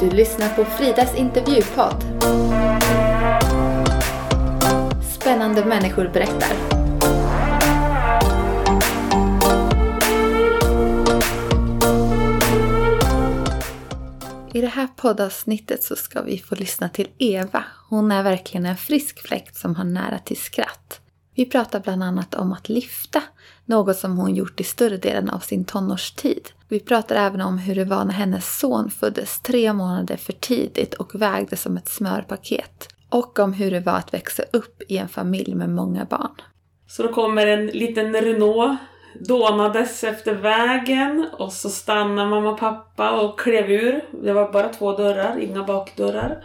Du lyssnar på Fridas intervjupodd. Spännande människor berättar. I det här poddavsnittet så ska vi få lyssna till Eva. Hon är verkligen en frisk fläkt som har nära till skratt. Vi pratar bland annat om att lyfta, något som hon gjort i större delen av sin tonårstid. Vi pratar även om hur det var när hennes son föddes tre månader för tidigt och vägde som ett smörpaket. Och om hur det var att växa upp i en familj med många barn. Så då kommer en liten Renault dånades efter vägen och så stannar mamma och pappa och klev ur. Det var bara två dörrar, inga bakdörrar.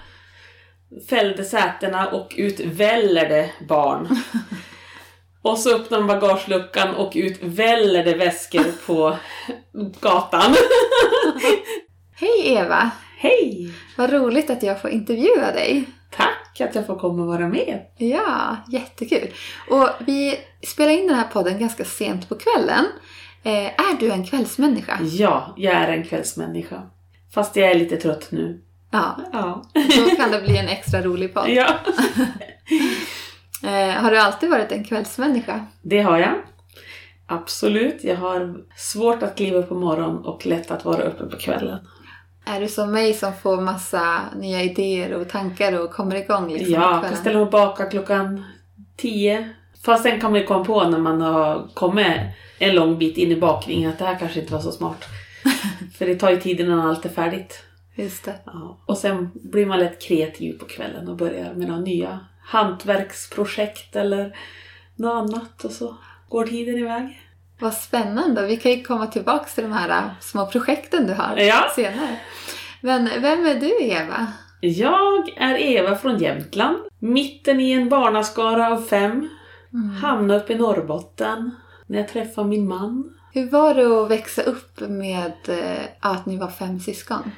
Fällde sätena och ut väller det barn. Och så öppnar de bagageluckan och ut väller det väskor på gatan. Hej Eva! Hej! Vad roligt att jag får intervjua dig. Tack att jag får komma och vara med. Ja, jättekul. Och vi spelar in den här podden ganska sent på kvällen. Eh, är du en kvällsmänniska? Ja, jag är en kvällsmänniska. Fast jag är lite trött nu. Ja, Ja. då kan det bli en extra rolig podd. ja. Eh, har du alltid varit en kvällsmänniska? Det har jag. Absolut. Jag har svårt att kliva upp på morgonen och lätt att vara uppe på kvällen. Är du som mig som får massa nya idéer och tankar och kommer igång liksom ja, jag kan ställa mig och baka klockan 10. Fast sen kan man ju komma på när man har kommit en lång bit in i bakningen att det här kanske inte var så smart. För det tar ju tid innan allt är färdigt. Just det. Ja. Och sen blir man lätt kreativ på kvällen och börjar med några nya hantverksprojekt eller något annat och så går tiden iväg. Vad spännande. Vi kan ju komma tillbaka till de här äh, små projekten du har Ja. senare. Men vem är du Eva? Jag är Eva från Jämtland. Mitten i en barnaskara av fem. Hamnade uppe i Norrbotten när jag träffade min man. Hur var det att växa upp med eh, att ni var fem syskon?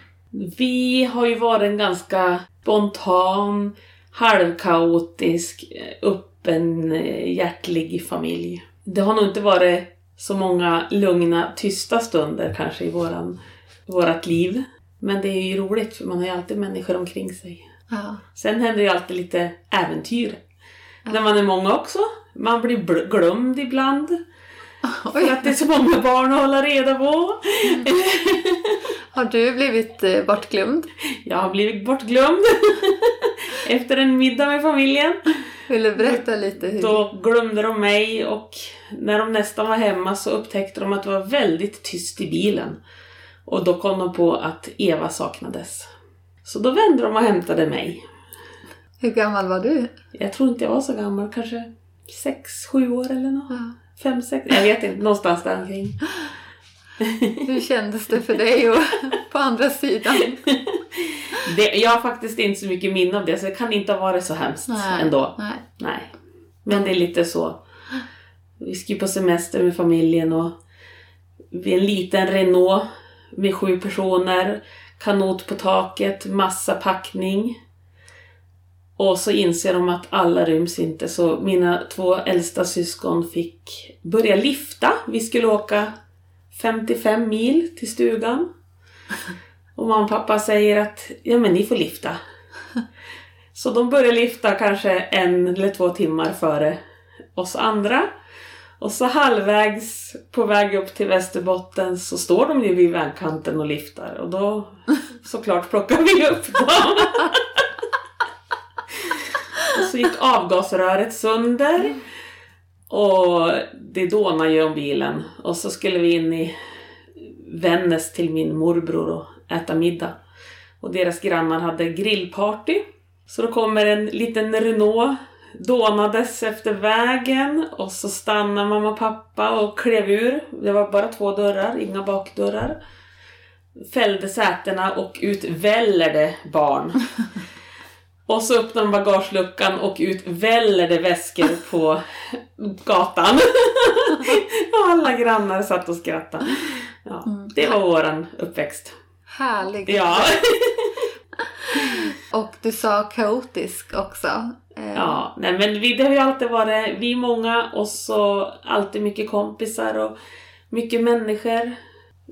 Vi har ju varit en ganska spontan, halvkaotisk, öppen, eh, hjärtlig familj. Det har nog inte varit så många lugna, tysta stunder kanske i våran, vårat liv. Men det är ju roligt för man har ju alltid människor omkring sig. Ja. Sen händer ju alltid lite äventyr. När man är många också. Man blir bl- glömd ibland. För att det är så många barn att hålla reda på. Har du blivit eh, bortglömd? Jag har blivit bortglömd. Efter en middag med familjen. Vill du berätta lite hur? Då glömde de mig och när de nästan var hemma så upptäckte de att det var väldigt tyst i bilen. Och då kom de på att Eva saknades. Så då vände de och hämtade mig. Hur gammal var du? Jag tror inte jag var så gammal, kanske sex, sju år eller något. Ja. Fem, sex, jag vet inte, någonstans där omkring. Hur kändes det för dig och på andra sidan? Det, jag har faktiskt inte så mycket minne av det, så det kan inte ha varit så hemskt ändå. Nej. Nej. Men det är lite så. Vi ska ju på semester med familjen och vi är en liten Renault med sju personer, kanot på taket, massa packning. Och så inser de att alla ryms inte så mina två äldsta syskon fick börja lifta. Vi skulle åka 55 mil till stugan. Och mamma och pappa säger att ja men ni får lifta. Så de börjar lifta kanske en eller två timmar före oss andra. Och så halvvägs på väg upp till Västerbotten så står de ju vid vägkanten och liftar och då såklart plockar vi upp dem. så gick avgasröret sönder. Och det dånade ju om bilen. Och så skulle vi in i Vännäs till min morbror och äta middag. Och deras grannar hade grillparty. Så då kommer en liten Renault dånades efter vägen och så stannar mamma och pappa och klev ur. Det var bara två dörrar, inga bakdörrar. Fällde sätena och ut väller det barn. Och så öppnar de bagageluckan och ut väller det väskor på gatan. och alla grannar satt och skrattade. Ja, det var våran uppväxt. Härligt. Ja. Och du sa kaotisk också. Eh, Ja, nej men vi, det har ju alltid varit, vi är många och så alltid mycket kompisar och mycket människor.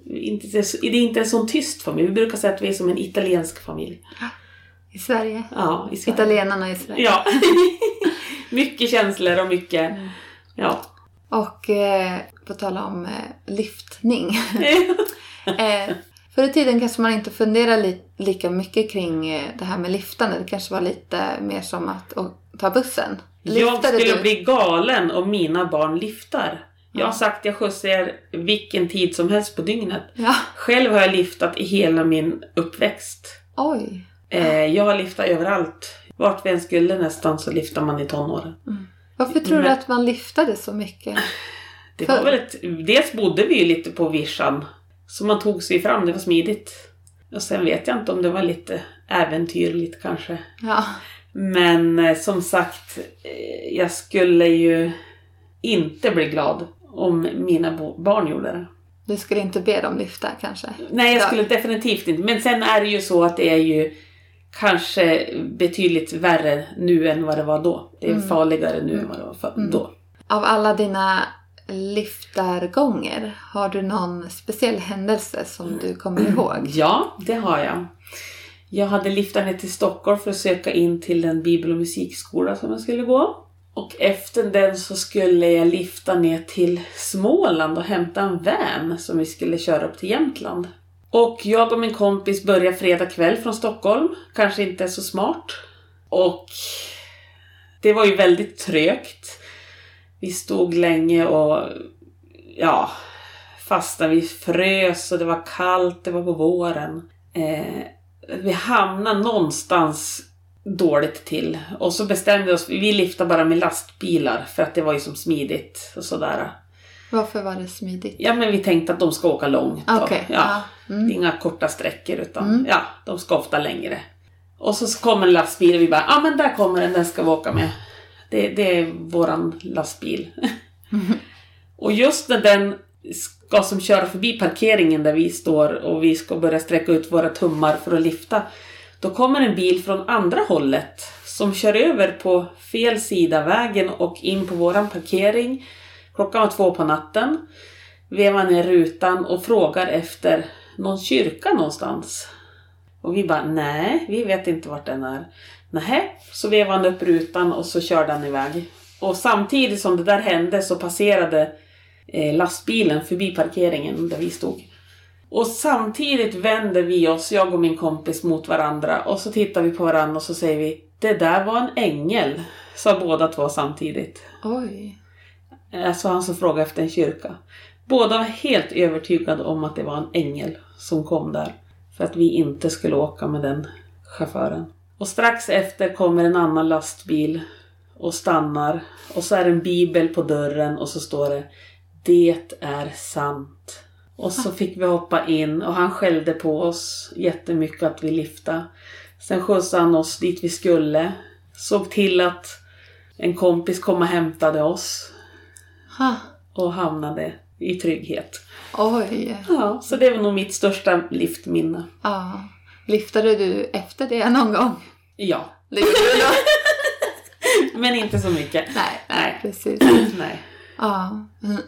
inte, det är inte en sån tyst familj. Vi brukar säga att vi är som en italiensk familj. I Sverige? Ja, i Sverige. Italienarna i Sverige? Ja. mycket känslor och mycket... Mm. Ja. Och eh, på tala om eh, lyftning. eh, Förr i tiden kanske man inte funderade li lika mycket kring eh, det här med lyftande. Det kanske var lite mer som att ta bussen. Lyftade jag skulle du? bli galen om mina barn lyftar. Jag har sagt att jag skjutsar er vilken tid som helst på dygnet. Ja. Själv har jag lyftat i hela min uppväxt. Oj. Eh, jag lyftat överallt. Vart vi än skulle nästan så lyftar man i tonåren. Mm. Varför tror Men, du att man lyftade så mycket? Det var väl ett, dels bodde vi ju lite på vischan. Så man tog sig fram, det var smidigt. Och sen vet jag inte om det var lite äventyrligt kanske. Ja. Men eh, som sagt, eh, jag skulle ju inte bli glad om mina barn gjorde det. Du skulle inte be dem lyfta kanske? Nej, jag skulle definitivt inte. Men sen är det ju så att det är ju kanske betydligt värre nu än vad det var då. Det är mm. farligare nu än vad det var mm. då. Av alla dina lyftargånger, har du någon speciell händelse som du kommer ihåg? Ja, det har jag. Jag hade lyftat ner till Stockholm för att söka in till den bibel och musikskola som jag skulle gå. Och efter den så skulle jag lyfta ner till Småland och hämta en van som vi skulle köra upp till Jämtland. Och jag och min kompis började fredag kväll från Stockholm. Kanske inte så smart. Och det var ju väldigt trögt. Vi stod länge och ja, fastnade. Vi frös och det var kallt, det var på våren. Eh, vi hamnade någonstans dåligt till. Och så bestämde vi oss, vi lyfte bara med lastbilar för att det var ju som smidigt och sådär. Varför var det smidigt? Ja men vi tänkte att de ska åka långt. Okay. ja, mm. Inga korta sträckor utan mm. ja, de ska ofta längre. Och så kommer en lastbil och vi bara, ja ah, men där kommer den, den ska vi åka med. Det, det är våran lastbil. Mm. och just när den ska som köra förbi parkeringen där vi står och vi ska börja sträcka ut våra tummar för att lyfta då kommer en bil från andra hållet som kör över på fel sida vägen och in på våran parkering. Klockan var två på natten. Vevar ner rutan och frågar efter någon kyrka någonstans. Och vi bara, nej, vi vet inte vart den är. Nej, så vevade han upp rutan och så körde han iväg. Och samtidigt som det där hände så passerade eh, lastbilen förbi parkeringen där vi stod. Och samtidigt vänder vi oss, jag och min kompis, mot varandra och så tittar vi på varandra och så säger vi Det där var en ängel, sa båda två samtidigt. Oj. Alltså han som frågade efter en kyrka. Båda var helt övertygade om att det var en ängel som kom där. För att vi inte skulle åka med den chauffören. Och strax efter kommer en annan lastbil och stannar. Och så är det en bibel på dörren och så står det Det är sant. Och så fick vi hoppa in och han skällde på oss jättemycket att vi lyfta. Sen skjutsade han oss dit vi skulle. Såg till att en kompis kom och hämtade oss. Ha. Och hamnade i trygghet. Oj! Ja, så det var nog mitt största liftminne. Ja. Liftade du efter det någon gång? Ja. Men inte så mycket. Nej, nej. precis. nej. Ja.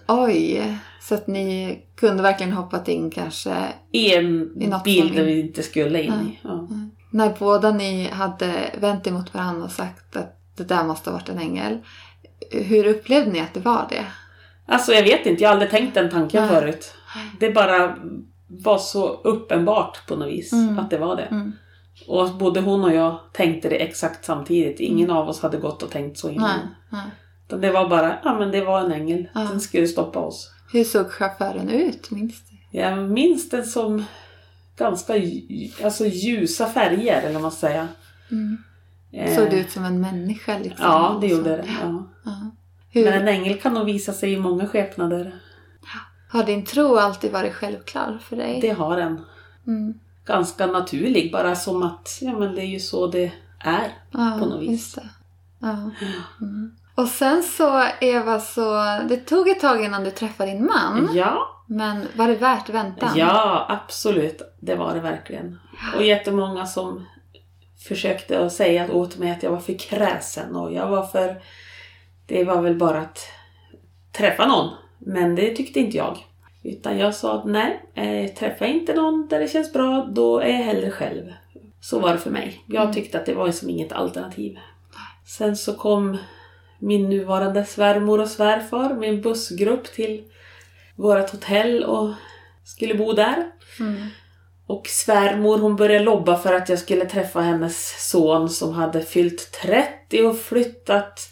Oj. Så att ni kunde verkligen hoppat in kanske i en i bil där vi inte skulle in i. Ja. Mm. När båda ni hade vänt emot varandra och sagt att det där måste ha varit en ängel. Hur upplevde ni att det var det? Alltså jag vet inte, jag har aldrig tänkt den tanken Nej. förut. Det bara var så uppenbart på något vis mm. att det var det. Mm. Och både hon och jag tänkte det exakt samtidigt. Ingen mm. av oss hade gått och tänkt så innan. Nej. Nej. Det var bara, ja men det var en ängel. Ja. Den skulle stoppa oss. Hur såg chauffören ut? Minns du? Jag minns den som ganska alltså, ljusa färger, eller vad man ska säga. Mm. Eh. Såg det ut som en människa? Liksom, ja, det gjorde det. Ja. Ja. Men en ängel kan nog visa sig i många skepnader. Har din tro alltid varit självklar för dig? Det har den. Mm. Ganska naturlig, bara som att ja, men det är ju så det är ja, på något vis. Ja. Mm. Och sen så Eva, så det tog ett tag innan du träffade din man. Ja. Men var det värt väntan? Ja, absolut. Det var det verkligen. Och jättemånga som försökte att säga åt mig att jag var för kräsen och jag var för... Det var väl bara att träffa någon. Men det tyckte inte jag. Utan jag sa att nej, eh, träffa inte någon där det känns bra, då är jag hellre själv. Så var det för mig. Jag Mm. tyckte att det var som inget alternativ. Sen så kom min nuvarande svärmor och svärfar med en bussgrupp till vårt hotell och skulle bo där. Mm. Och svärmor hon började lobba för att jag skulle träffa hennes son som hade fyllt 30 och flyttat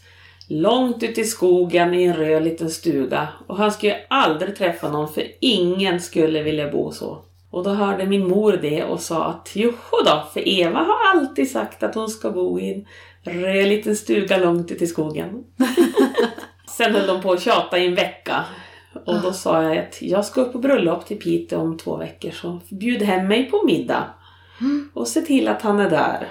långt ut i skogen i en röd liten stuga. Och han skulle aldrig träffa någon för ingen skulle vilja bo så. Och då hörde min mor det och sa att joho då, för Eva har alltid sagt att hon ska bo i en röd liten stuga långt ut i skogen. Sen höll de på att tjata i en vecka. Och då sa jag att jag ska upp på bröllop till Piteå om två veckor så bjud hem mig på middag. Och se till att han är där.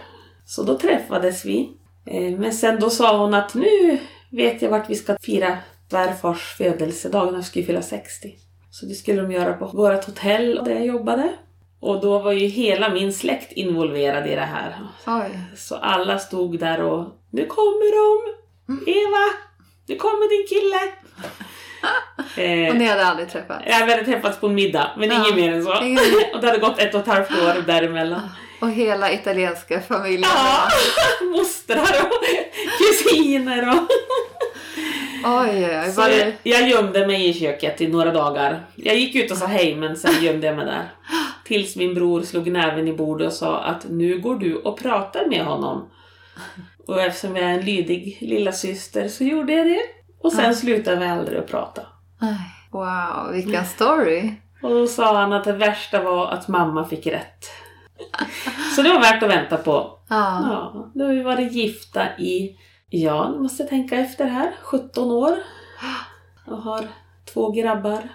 Så då träffades vi. Eh, Men sen då sa hon att nu vet jag vart vi ska fira svärfars födelsedag när jag skulle fylla 60. Så det skulle de göra på vårt hotell där jag jobbade. Och då var ju hela min släkt involverad i det här. Oj. Så alla stod där och nu kommer de! Eva! Nu kommer din kille! Eh, Och ni hade aldrig träffats? Ja, vi hade träffats på en middag, men Ja. inget mer än så. Och det hade gått ett och ett halvt år däremellan. Och hela italienska familjen? Ja, mostrar och kusiner och... Oj, oj, oj. Så jag, jag gömde mig i köket i några dagar. Jag gick ut och sa hej, men sen gömde jag mig där. Tills min bror slog näven i bordet och sa att nu går du och pratar med honom. Och eftersom jag är en lydig lilla syster så gjorde jag det. Och sen Ja. slutade vi aldrig att prata. Wow, vilken story. Och då sa han att det värsta var att mamma fick rätt. Så det var värt att vänta på. Ja. Ja, då har vi varit gifta i, ja, nu måste jag tänka efter här, 17 år. Och har två grabbar.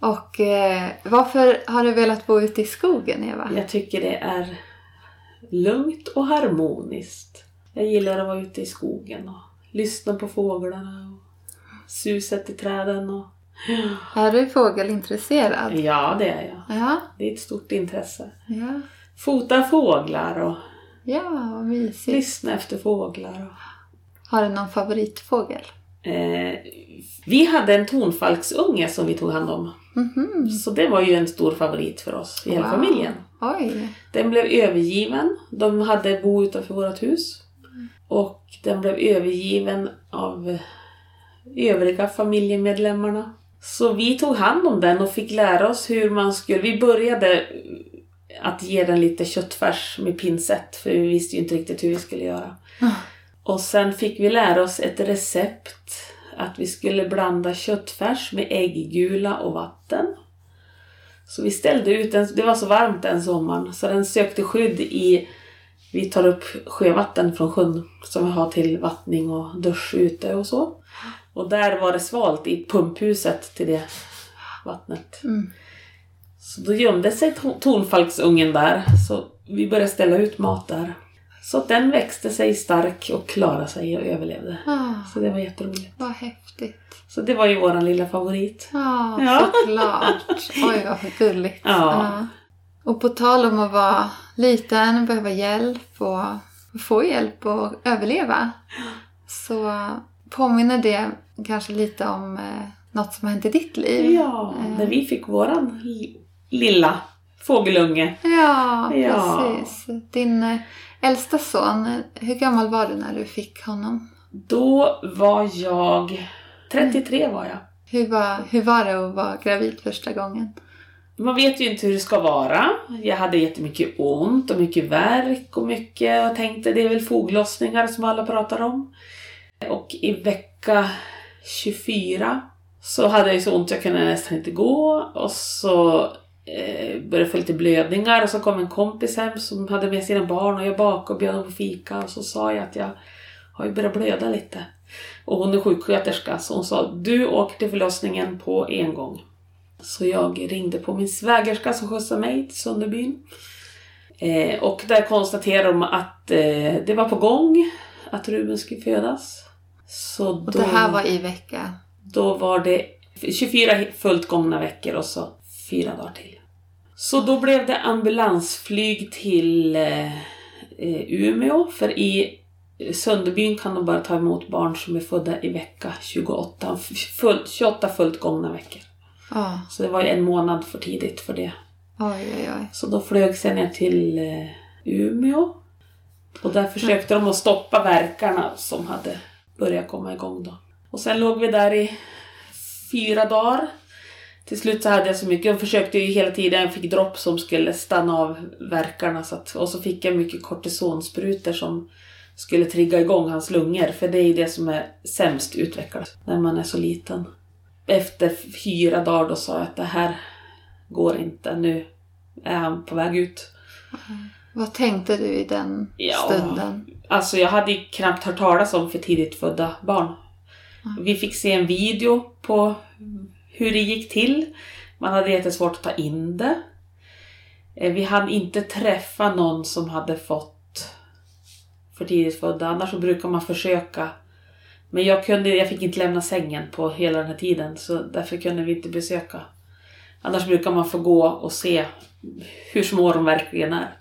Och eh, varför har du velat bo ute i skogen, Eva? Jag tycker det är lugnt och harmoniskt. Jag gillar att vara ute i skogen och lyssna på fåglarna och suset i träden. Och... Är du fågelintresserad? Ja, det är jag. Ja, Det är ett stort intresse. ja. Fota fåglar och Ja, vad mysigt. lyssna efter fåglar. Och... Har du någon favoritfågel? Eh, vi hade en tonfalksunge som vi tog hand om. Mhm. Så det var ju en stor favorit för oss i hela Wow. familjen. Oj. Den blev övergiven. De hade bo utanför vårt hus. Och den blev övergiven av övriga familjemedlemmarna. Så vi tog hand om den och fick lära oss hur man skulle... Vi började att ge den lite köttfärs med pincett för vi visste ju inte riktigt hur vi skulle göra. Ah. Och sen fick vi lära oss ett recept att vi skulle blanda köttfärs med ägggula och vatten. Så vi ställde ut den, det var så varmt den sommaren, så den sökte skydd i, vi tar upp sjövatten från sjön som vi har till vattning och dusch ute och så. Och där var det svalt i pumphuset till det vattnet. Mm. Så då gömde sig to- tonfalksungen där, så vi började ställa ut mat där. Så att den växte sig stark och klarade sig och överlevde. Ah, Så det var jätteroligt. vad häftigt. Så det var ju våran lilla favorit. Ja, Ja. såklart. Oj, vad gulligt. Ja. Och på tal om att vara liten och behöva hjälp och få hjälp och överleva. Så påminner det kanske lite om eh, något som har hänt i ditt liv. Ja, när vi fick våran li- lilla fågelunge. Ja, Ja. precis. Din eh, äldsta son, eh, hur gammal var du när du fick honom? Då var jag 33 var jag. Hur var, hur var det att vara gravid första gången? Man vet ju inte hur det ska vara. Jag hade jättemycket ont och mycket värk och mycket. Jag tänkte det är väl foglossningar som alla pratar om. Och i vecka 24 så hade jag så ont jag kunde nästan inte gå. Och så eh, började jag få lite blödningar och så kom en kompis hem som hade med sina barn och jag bakade och bjöd dem på fika. Och så sa jag att jag har ju börjat blöda lite. Och hon är sjuksköterska så hon sa du åker till förlossningen på en gång. Så jag ringde på min svägerska som skjutsade mig till Sunderbyn. Eh, och där konstaterade de att eh, det var på gång att Ruben skulle födas. Så Och då, det här var i vecka? då var det 24 fullt gångna veckor och så fyra dagar till. Så då blev det ambulansflyg till eh, eh, Umeå för i Sunderbyn kan de bara ta emot barn som är födda i vecka 28, full, 28 fullt gångna veckor. Ja. Så det var ju en månad för tidigt för det. Oj, oj, oj. Så då flög jag ner till eh, Umeå. Och där försökte de att stoppa verkarna som hade börja komma igång då. Och sen låg vi där i fyra dagar. Till slut så hade jag så mycket, jag försökte ju hela tiden, jag fick dropp som skulle stanna av verkarna. Så att, och så fick jag mycket kortisonsprutor som skulle trigga igång hans lungor. För det är ju det som är sämst utvecklat när man är så liten. Efter fyra dagar då sa jag att det här går inte, nu är han på väg ut. Mm. Vad tänkte du i den Ja. stunden? Alltså jag hade knappt hört talas om för tidigt födda barn. Vi fick se en video på hur det gick till. Man hade jättesvårt att ta in det. Eh, Vi hann inte träffa någon som hade fått för tidigt födda. Annars så brukar man försöka. Men jag, kunde, jag fick inte lämna sängen på hela den här tiden så därför kunde vi inte besöka. Annars brukar man få gå och se hur små de verkligen är.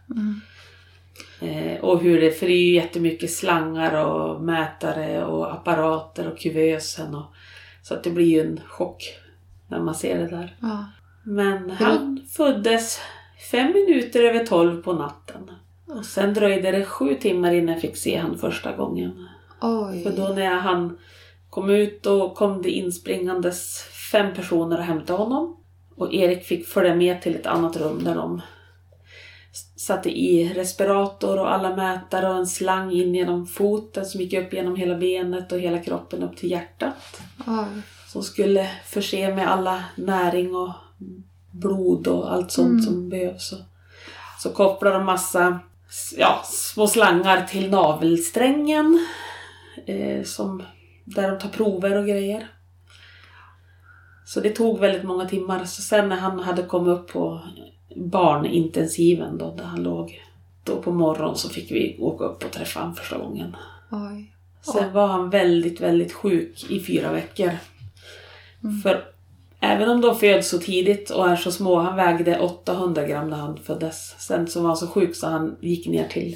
Eh, och hur det, för det är ju jättemycket slangar och mätare och apparater och kuvösen. Och, så att det blir ju en chock när man ser det där. Ja. Men han föddes fem minuter över tolv på natten. Och sen dröjde det sju timmar innan jag fick se han första gången. Oj. För då när han kom ut då kom det inspringandes fem personer och hämtade honom. Och Erik fick följa med till ett annat rum där de satte i respirator och alla mätare och en slang in genom foten som gick upp genom hela benet och hela kroppen upp till hjärtat. Oj. Som skulle förse med alla näring och blod och allt sånt som behövs. Så kopplar de massa ja, små slangar till navelsträngen. Eh, som, där de tar prover och grejer. Så det tog väldigt många timmar. Så sen när han hade kommit upp på barnintensiven då, där han låg. Då på morgonen så fick vi åka upp och träffa honom första gången. Oj. Sen var han väldigt, väldigt sjuk i fyra veckor. För även om de föds så tidigt och är så små, han vägde 800 gram när han föddes. Sen så var han så sjuk så han gick ner till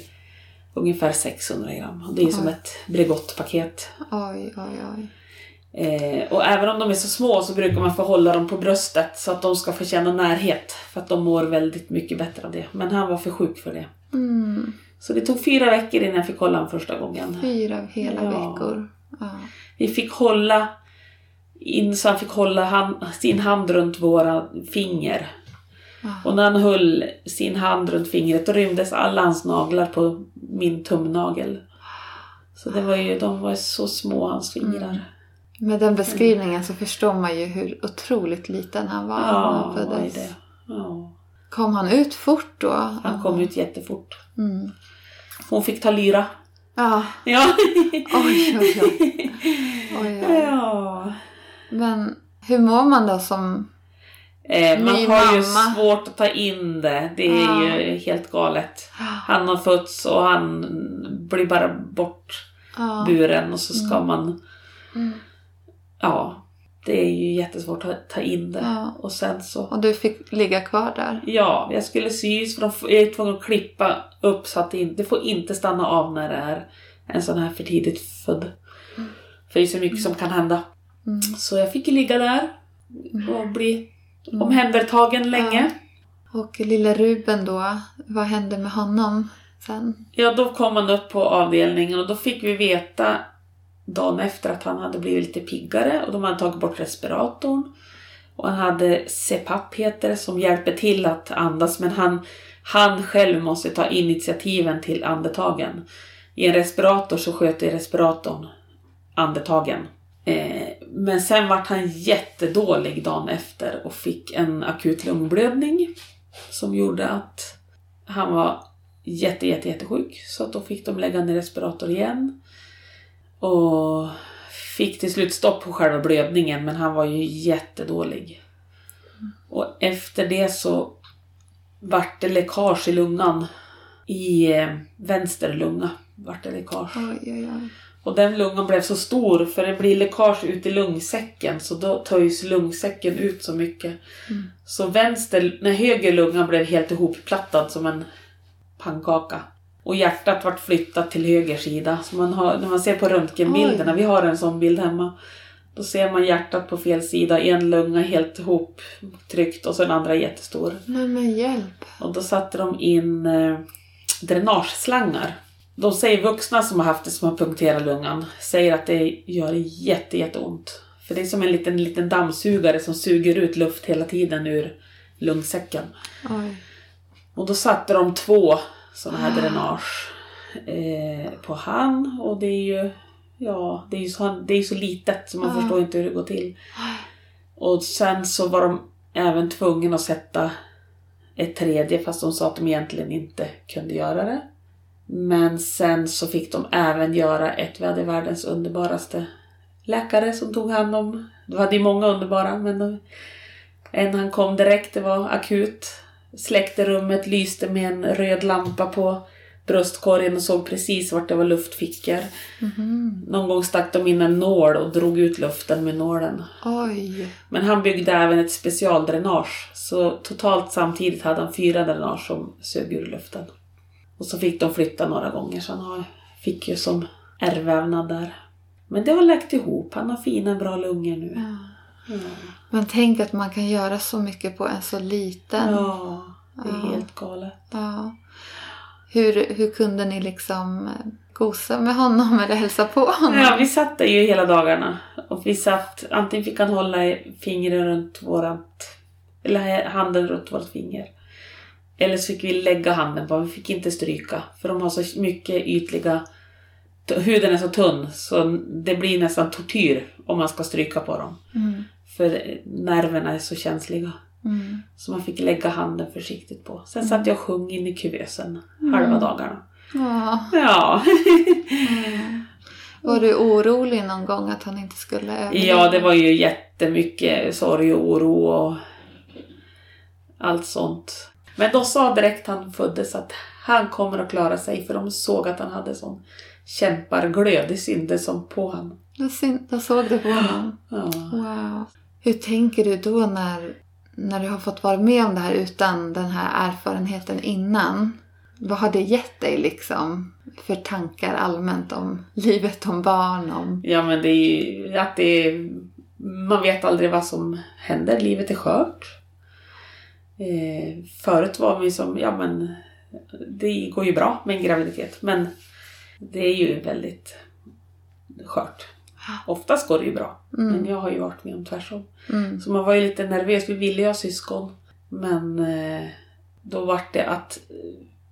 ungefär 600 gram. Det är ju som ett Bregottpaket. Oj, oj, oj. Eh, och även om de är så små så brukar man få hålla dem på bröstet så att de ska få känna närhet. För att de mår väldigt mycket bättre av det. Men han var för sjuk för det. Mm. Så det tog fyra veckor innan jag fick hålla honom första gången. Fyra hela Ja. veckor. Ja. Vi fick hålla in så han fick hålla hand, sin hand runt våra finger. Ja. Och när han höll sin hand runt fingret då rymdes alla hans naglar på min tumnagel. Så det var ju, de var så små hans fingrar. Med den beskrivningen så förstår man ju hur otroligt liten han var när han föddes. det? Ja. Kom han ut fort då? Han kom ut jättefort. Mm. Hon fick ta lyra. Ja. Ja. Oj, oj, oj. oj, oj. ja. Men hur mår man då som... Eh, man Ny har ju mamma. svårt att ta in det. Det är Ja. ju helt galet. Han har fötts och han blir bara bortburen Ja. och så ska man... Mm. Ja, det är ju jättesvårt att ta in det. Ja. Och sen så... Och du fick ligga kvar där? Ja, jag skulle sys för de jag är tvungen att klippa upp så att det inte det får inte stanna av när det är en sån här för tidigt född. För det är så mycket som kan hända. Mm. Så jag fick ligga där och bli omhändertagen länge. Och lilla Ruben då, vad hände med honom sen? Ja, då kom han upp på avdelningen och då fick vi veta dagen efter att han hade blivit lite piggare och de hade tagit bort respiratorn. Och han hade CPAP heter det, som hjälper till att andas men han, han själv måste ta initiativen till andetagen. I en respirator så sköter respiratorn andetagen. Eh, men sen vart han jättedålig dagen efter och fick en akut lungblödning som gjorde att han var jätte, jätte, jättesjuk. Så att då fick de lägga ner respirator igen. Och fick till slut stopp på själva blödningen men han var ju jättedålig. Och efter det så vart det läckage i lungan. I eh, vänster lunga vart det läckage. Oj, oj, oj. Och den lungan blev så stor för det blir läckage ut i lungsäcken så då töjs lungsäcken ut så mycket. Så vänster, när höger lunga blev helt ihopplattad som en pannkaka. Och hjärtat vart flyttat till höger sida. Så man har, när man ser på röntgenbilderna, Oj. vi har en sån bild hemma. Då ser man hjärtat på fel sida, en lunga helt ihop tryckt och så den andra jättestor. Men med hjälp. Och då satte de in eh, dränageslangar. De säger vuxna som har haft det, som har punkterat lungan, säger att det gör jätte, jätteont. För det är som en liten, liten dammsugare som suger ut luft hela tiden ur lungsäcken. Oj. Och då satte de två sådana här dränage eh, på han och det är ju Ja, det är ju så, det är så litet så man Ja. förstår inte hur det går till. Och sen så var de även tvungna att sätta ett tredje fast de sa att de egentligen inte kunde göra det. Men sen så fick de även göra ett, vi hade världens underbaraste läkare som tog hand om, det hade ju många underbara men en han kom direkt, det var akut. Släckte rummet, lyste med en röd lampa på bröstkorgen och såg precis vart det var luftfickor. Mhm. Någon gång stack de in en nål och drog ut luften med nålen. Oj. Men han byggde även ett specialdränage. Så totalt samtidigt hade han fyra dränage som sög ur luften. Och så fick de flytta några gånger så han fick ju som ärrvävnad där. Men det har läkt ihop. Han har fina bra lungor nu. Ja. Ja, Men tänk att man kan göra så mycket på en så liten. ja det är Ja. helt galet. Ja. Hur, hur kunde ni liksom eh, gosa med honom eller hälsa på honom? Ja, vi satt där ju hela dagarna. Och vi satt, antingen fick han hålla fingret runt vårat, eller handen runt vårt finger. Eller så fick vi lägga handen på, vi fick inte stryka. För de har så mycket ytliga, huden är så tunn så det blir nästan tortyr om man ska stryka på dem. Mm. För nerverna är så känsliga. Mm. Så man fick lägga handen försiktigt på. Sen satt jag och sjöng in i kuvösen halva dagarna. Ja. Ja. Mm. Var du orolig någon gång att han inte skulle överleva? Ja, det var ju jättemycket sorg och oro och allt sånt. Men de sa direkt han föddes att han kommer att klara sig för de såg att han hade sån kämparglöd. Det syntes som på honom. Jag, syn- jag såg det på honom. Ja. Wow. Hur tänker du då när, när du har fått vara med om det här utan den här erfarenheten innan? Vad har det gett dig liksom för tankar allmänt om livet, om barn, om... ja, men det är ju att det är, Man vet aldrig vad som händer. Livet är skört. Eh, förut var vi som, ja men det går ju bra med en graviditet men det är ju väldigt skört. Oftast går det ju bra. Men Mm, jag har ju varit med om tvärtom. mm, Så man var ju lite nervös. Vi ville ju ha syskon. Men eh, då var det att eh,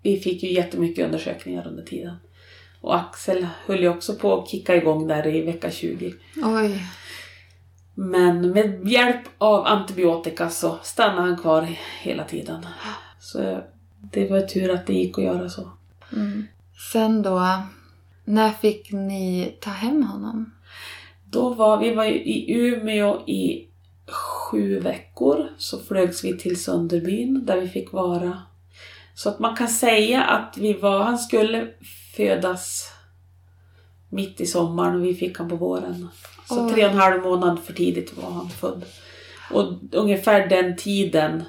vi fick ju jättemycket undersökningar under tiden. Och Axel höll ju också på att kicka igång där i vecka 20. oj. Men med hjälp av antibiotika så stannade han kvar hela tiden. Så det var tur att det gick att göra så. Mm. Sen då, när fick ni ta hem honom? Då var vi var i Umeå i sju veckor. Så flögs vi till Sunderbyn där vi fick vara. Så att man kan säga att vi var, han skulle födas mitt i sommaren och vi fick han på våren. Så Oj. tre och en halv månad för tidigt var han född. Och ungefär den tiden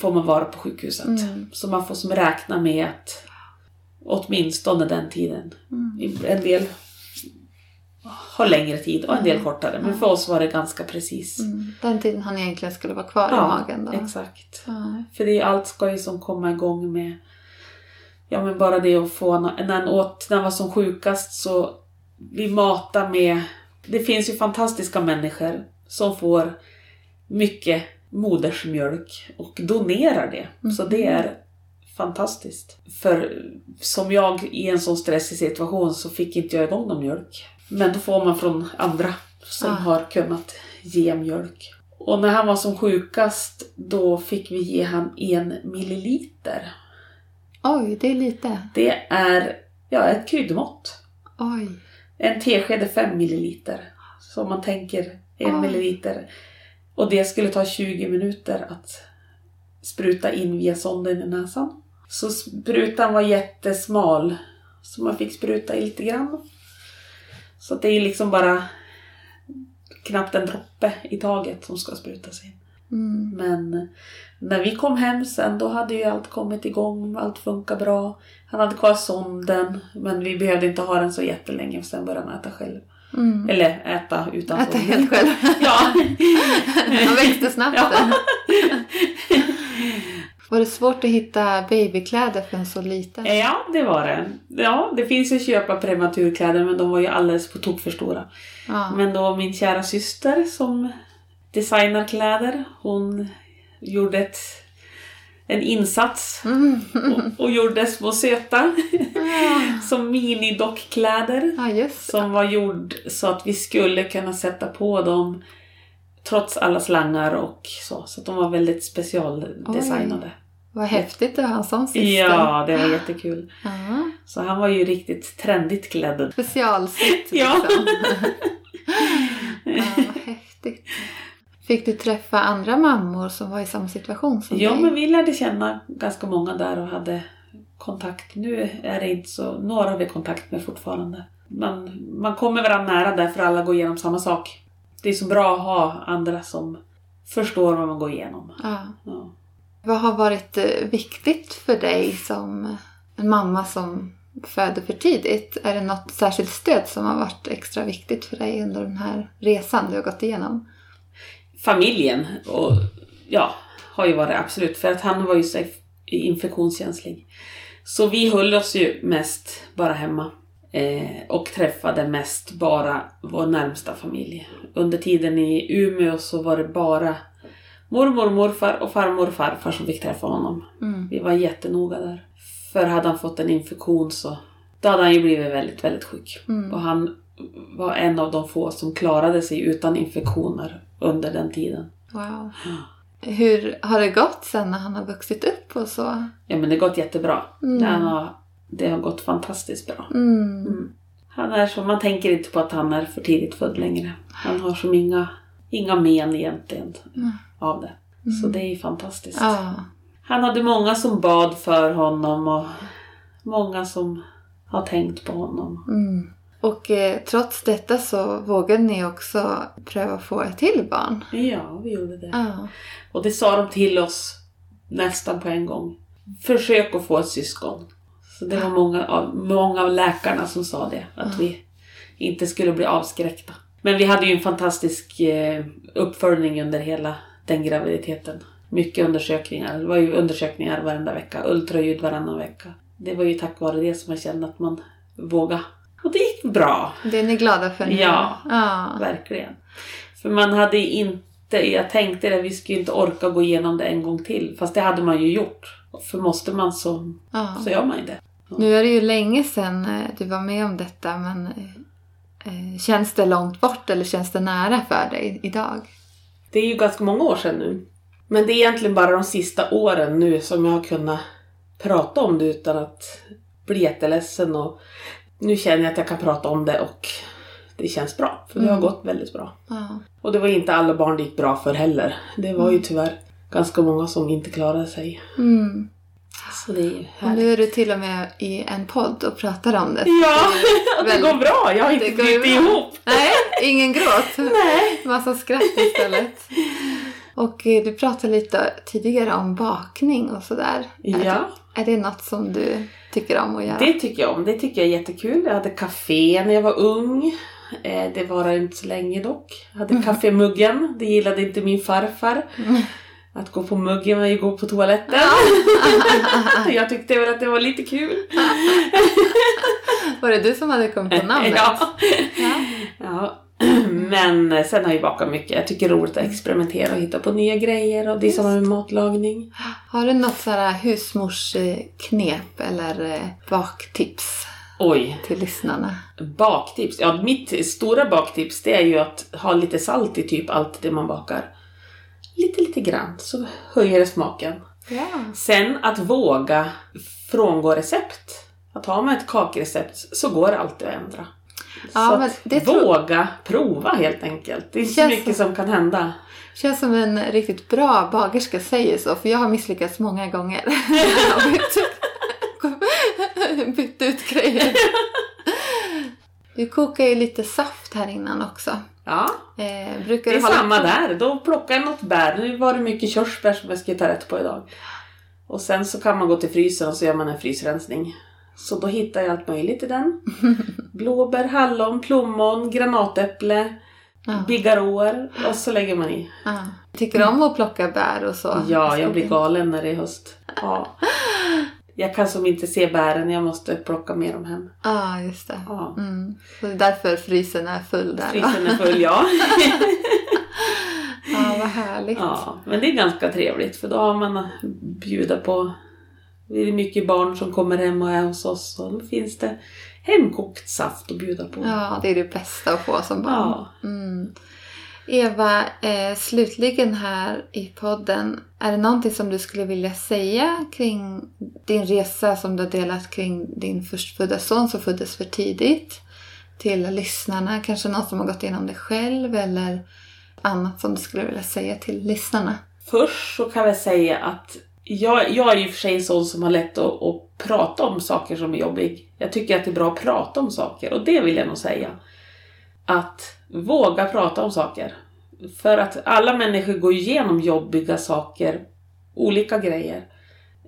får man vara på sjukhuset. Mm. Så man får som räkna med att åtminstone den tiden. Mm. En del har längre tid och en del kortare. Men för oss var det ganska precis. Mm. Den tiden han egentligen skulle vara kvar i Ja, magen då? exakt. Ja. För det är, allt ska ju som komma igång med Ja men bara det att få När han åt, när han var som sjukast så Vi matar med Det finns ju fantastiska människor som får mycket modersmjölk och donerar det. Så det är fantastiskt. För som jag i en sån stressig situation så fick inte jag igång någon mjölk. Men då får man från andra som Ah. har kunnat ge mjölk. Och när han var som sjukast då fick vi ge han en milliliter. Oj, det är lite. Det är ja, ett kryddmått. Oj. En tesked är 5 milliliter. Så om man tänker en Oj. milliliter. Och det skulle ta 20 minuter att spruta in via sonden i näsan. Så sprutan var jättesmal. Så man fick spruta i lite grann. Så det är liksom bara knappt en droppe i taget som ska sprutas in. Mm. Men när vi kom hem sen då hade ju allt kommit igång, allt funkar bra. Han hade kvar sonden men vi behövde inte ha den så jättelänge för sen började han äta själv. Mm. Eller äta utanför. Äta helt själv. ja. Han växte snabbt. Ja. Var det svårt att hitta babykläder för en så liten? ja, det var det. Ja, det finns ju att köpa prematurkläder men de var ju alldeles på tok för stora. Ja. Men då min kära syster som designar kläder, hon gjorde ett, en insats Mm. och, och gjorde små söta som minidockkläder. Ja. Som var gjord så att vi skulle kunna sätta på dem trots alla slangar och så. Så de var väldigt specialdesignade. Vad häftigt att ha en sån syster. Ja, det var jättekul. Ja. Så han var ju riktigt trendigt klädd. Specialsytt Ja. liksom. ja, vad häftigt. Fick du träffa andra mammor som var i samma situation som Ja, dig? men vi lärde känna ganska många där och hade kontakt. Nu är det inte så, några har vi kontakt med fortfarande. Man, man kommer varandra nära där för alla går igenom samma sak. Det är så bra att ha andra som förstår vad man går igenom. Ja. Ja. Vad har varit eh, viktigt för dig som en mamma som föder för tidigt? Är det något särskilt stöd som har varit extra viktigt för dig under den här resan du har gått igenom? familjen och ja, har ju varit absolut för att han var ju så infektionskänslig. Så vi höll oss ju mest bara hemma eh, och träffade mest bara vår närmsta familj. Under tiden i Umeå så var det bara mormor, morfar och farmor och farfar som fick träffa honom. Mm. Vi var jättenoga där. För hade han fått en infektion så då hade han ju blivit väldigt, väldigt sjuk. Mm. Och han var en av de få som klarade sig utan infektioner under den tiden. Wow. Hur har det gått sen när han har vuxit upp och så? Ja men det har gått jättebra. Mm. Det, han har, det har gått fantastiskt bra. Mm. Mm. Han är så, man tänker inte på att han är för tidigt född längre. Han har som inga, inga men egentligen Mm. av det. Så det är ju fantastiskt. Ja. Han hade många som bad för honom och många som har tänkt på honom. Mm. Och eh, trots detta så vågade ni också pröva få ett till barn. Ja, vi gjorde det. Ja. Och det sa de till oss nästan på en gång. Försök att få ett syskon. Så det var många av, många av läkarna som sa det. Att vi inte skulle bli avskräckta. Men vi hade ju en fantastisk eh, uppföljning under hela den graviditeten. Mycket undersökningar. Det var ju undersökningar varenda vecka. Ultraljud varannan vecka. Det var ju tack vare det som jag kände att man vågade. Och det gick bra. Det är ni glada för nu? Ja. ja. Verkligen. För man hade inte, jag tänkte det, vi skulle inte orka gå igenom det en gång till. Fast det hade man ju gjort. För måste man så, ja. så gör man ju det. Nu är det ju länge sedan eh, du var med om detta men eh, känns det långt bort eller känns det nära för dig idag? Det är ju ganska många år sedan nu. Men det är egentligen bara de sista åren nu som jag har kunnat prata om det utan att bli jätteledsen. Och nu känner jag att jag kan prata om det och det känns bra. För det har Mm. gått väldigt bra. Ja. Och det var inte alla barn det gick bra för heller. Det var ju tyvärr ganska många som inte klarade sig. Mm. Så det är ju Och nu är du till och med i en podd och pratar om det. Ja, det Väldigt- går bra. Jag har inte det brutit ihop. Nej, ingen gråt. Nej. Massa skratt istället. Och eh, du pratade lite tidigare om bakning och sådär. Är, Ja, det, är det något som du tycker om att göra? det tycker jag om. Det tycker jag är jättekul. Jag hade café när jag var ung. Eh, Det var inte så länge dock. Jag hade kaffemuggen. Det gillade inte min farfar. Att gå på muggen var ju gå på toaletten. jag tyckte väl att det var lite kul. Var det du som hade kommit på namnet? Ja. Ja. ja. Men sen har jag bakat mycket. Jag tycker det är roligt att experimentera och hitta på nya grejer. Och det är samma med matlagning. Har du något sådär husmorsknep eller eh, baktips Oj, till lyssnarna? baktips. Ja, mitt stora baktips det är ju att ha lite salt i typ allt det man bakar. Lite, lite grann så höjer det smaken. Ja. Sen att våga frångå recept. Att har man ett kakrecept så går det alltid att ändra. Ja, så det våga prova helt enkelt. Det är så mycket som- som kan hända. Känns som en riktigt bra bagerska säger så, för jag har misslyckats många gånger. bytt, bytt ut grejer. Du kokar ju lite saft här innan också. Ja, Eh, brukar det är samma på- där. Då plockar jag något bär. Nu var det mycket körsbär som jag ska ta rätt på idag. Och sen så kan man gå till frysen och så gör man en frysrensning. Så då hittar jag allt möjligt i den. Blåbär, hallon, plommon, granatäpple, Ja. bigarråer och så lägger man i. Ja. Tycker du om att plocka bär och så? Ja, jag blir galen när det är höst. Ja. Jag kan som inte se bären, jag måste plocka med dem hem. Ja, just det. Ja. Mm. Så det är därför frysen är full där. Frysen är full, ja. Ja, vad härligt. ja. Men det är ganska trevligt för då har man att bjuda på. Det är mycket barn som kommer hem och är hos oss och då finns det hemkokt saft att bjuda på. Ja, det är det bästa att få som barn. Ja. Mm. Eva, eh, slutligen här i podden. Är det någonting som du skulle vilja säga kring din resa som du har delat kring din förstfödda son som föddes för tidigt? Till lyssnarna, kanske någon som har gått igenom det själv eller annat som du skulle vilja säga till lyssnarna? Först så kan jag säga att jag, jag är ju för sig en sån som har lätt att, att prata om saker som är jobbig. Jag tycker att det är bra att prata om saker och det vill jag nog säga. Att våga prata om saker. För att alla människor går igenom jobbiga saker, olika grejer.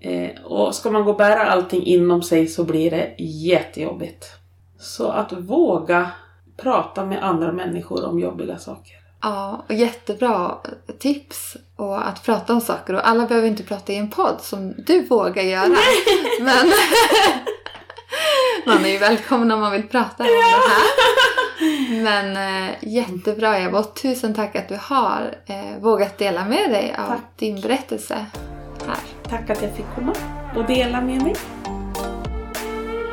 Eh, och ska man gå och bära allting inom sig så blir det jättejobbigt. Så att våga prata med andra människor om jobbiga saker. Ja, och jättebra tips och att prata om saker. Och alla behöver inte prata i en podd som du vågar göra. Men man är ju välkommen om man vill prata om det här. Men eh, jättebra Eva och tusen tack att du har eh, vågat dela med dig av Tack. din berättelse här. Tack att jag fick komma och dela med mig.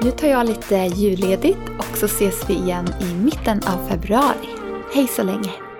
Nu tar jag lite julledigt och så ses vi igen i mitten av februari. Hej så länge!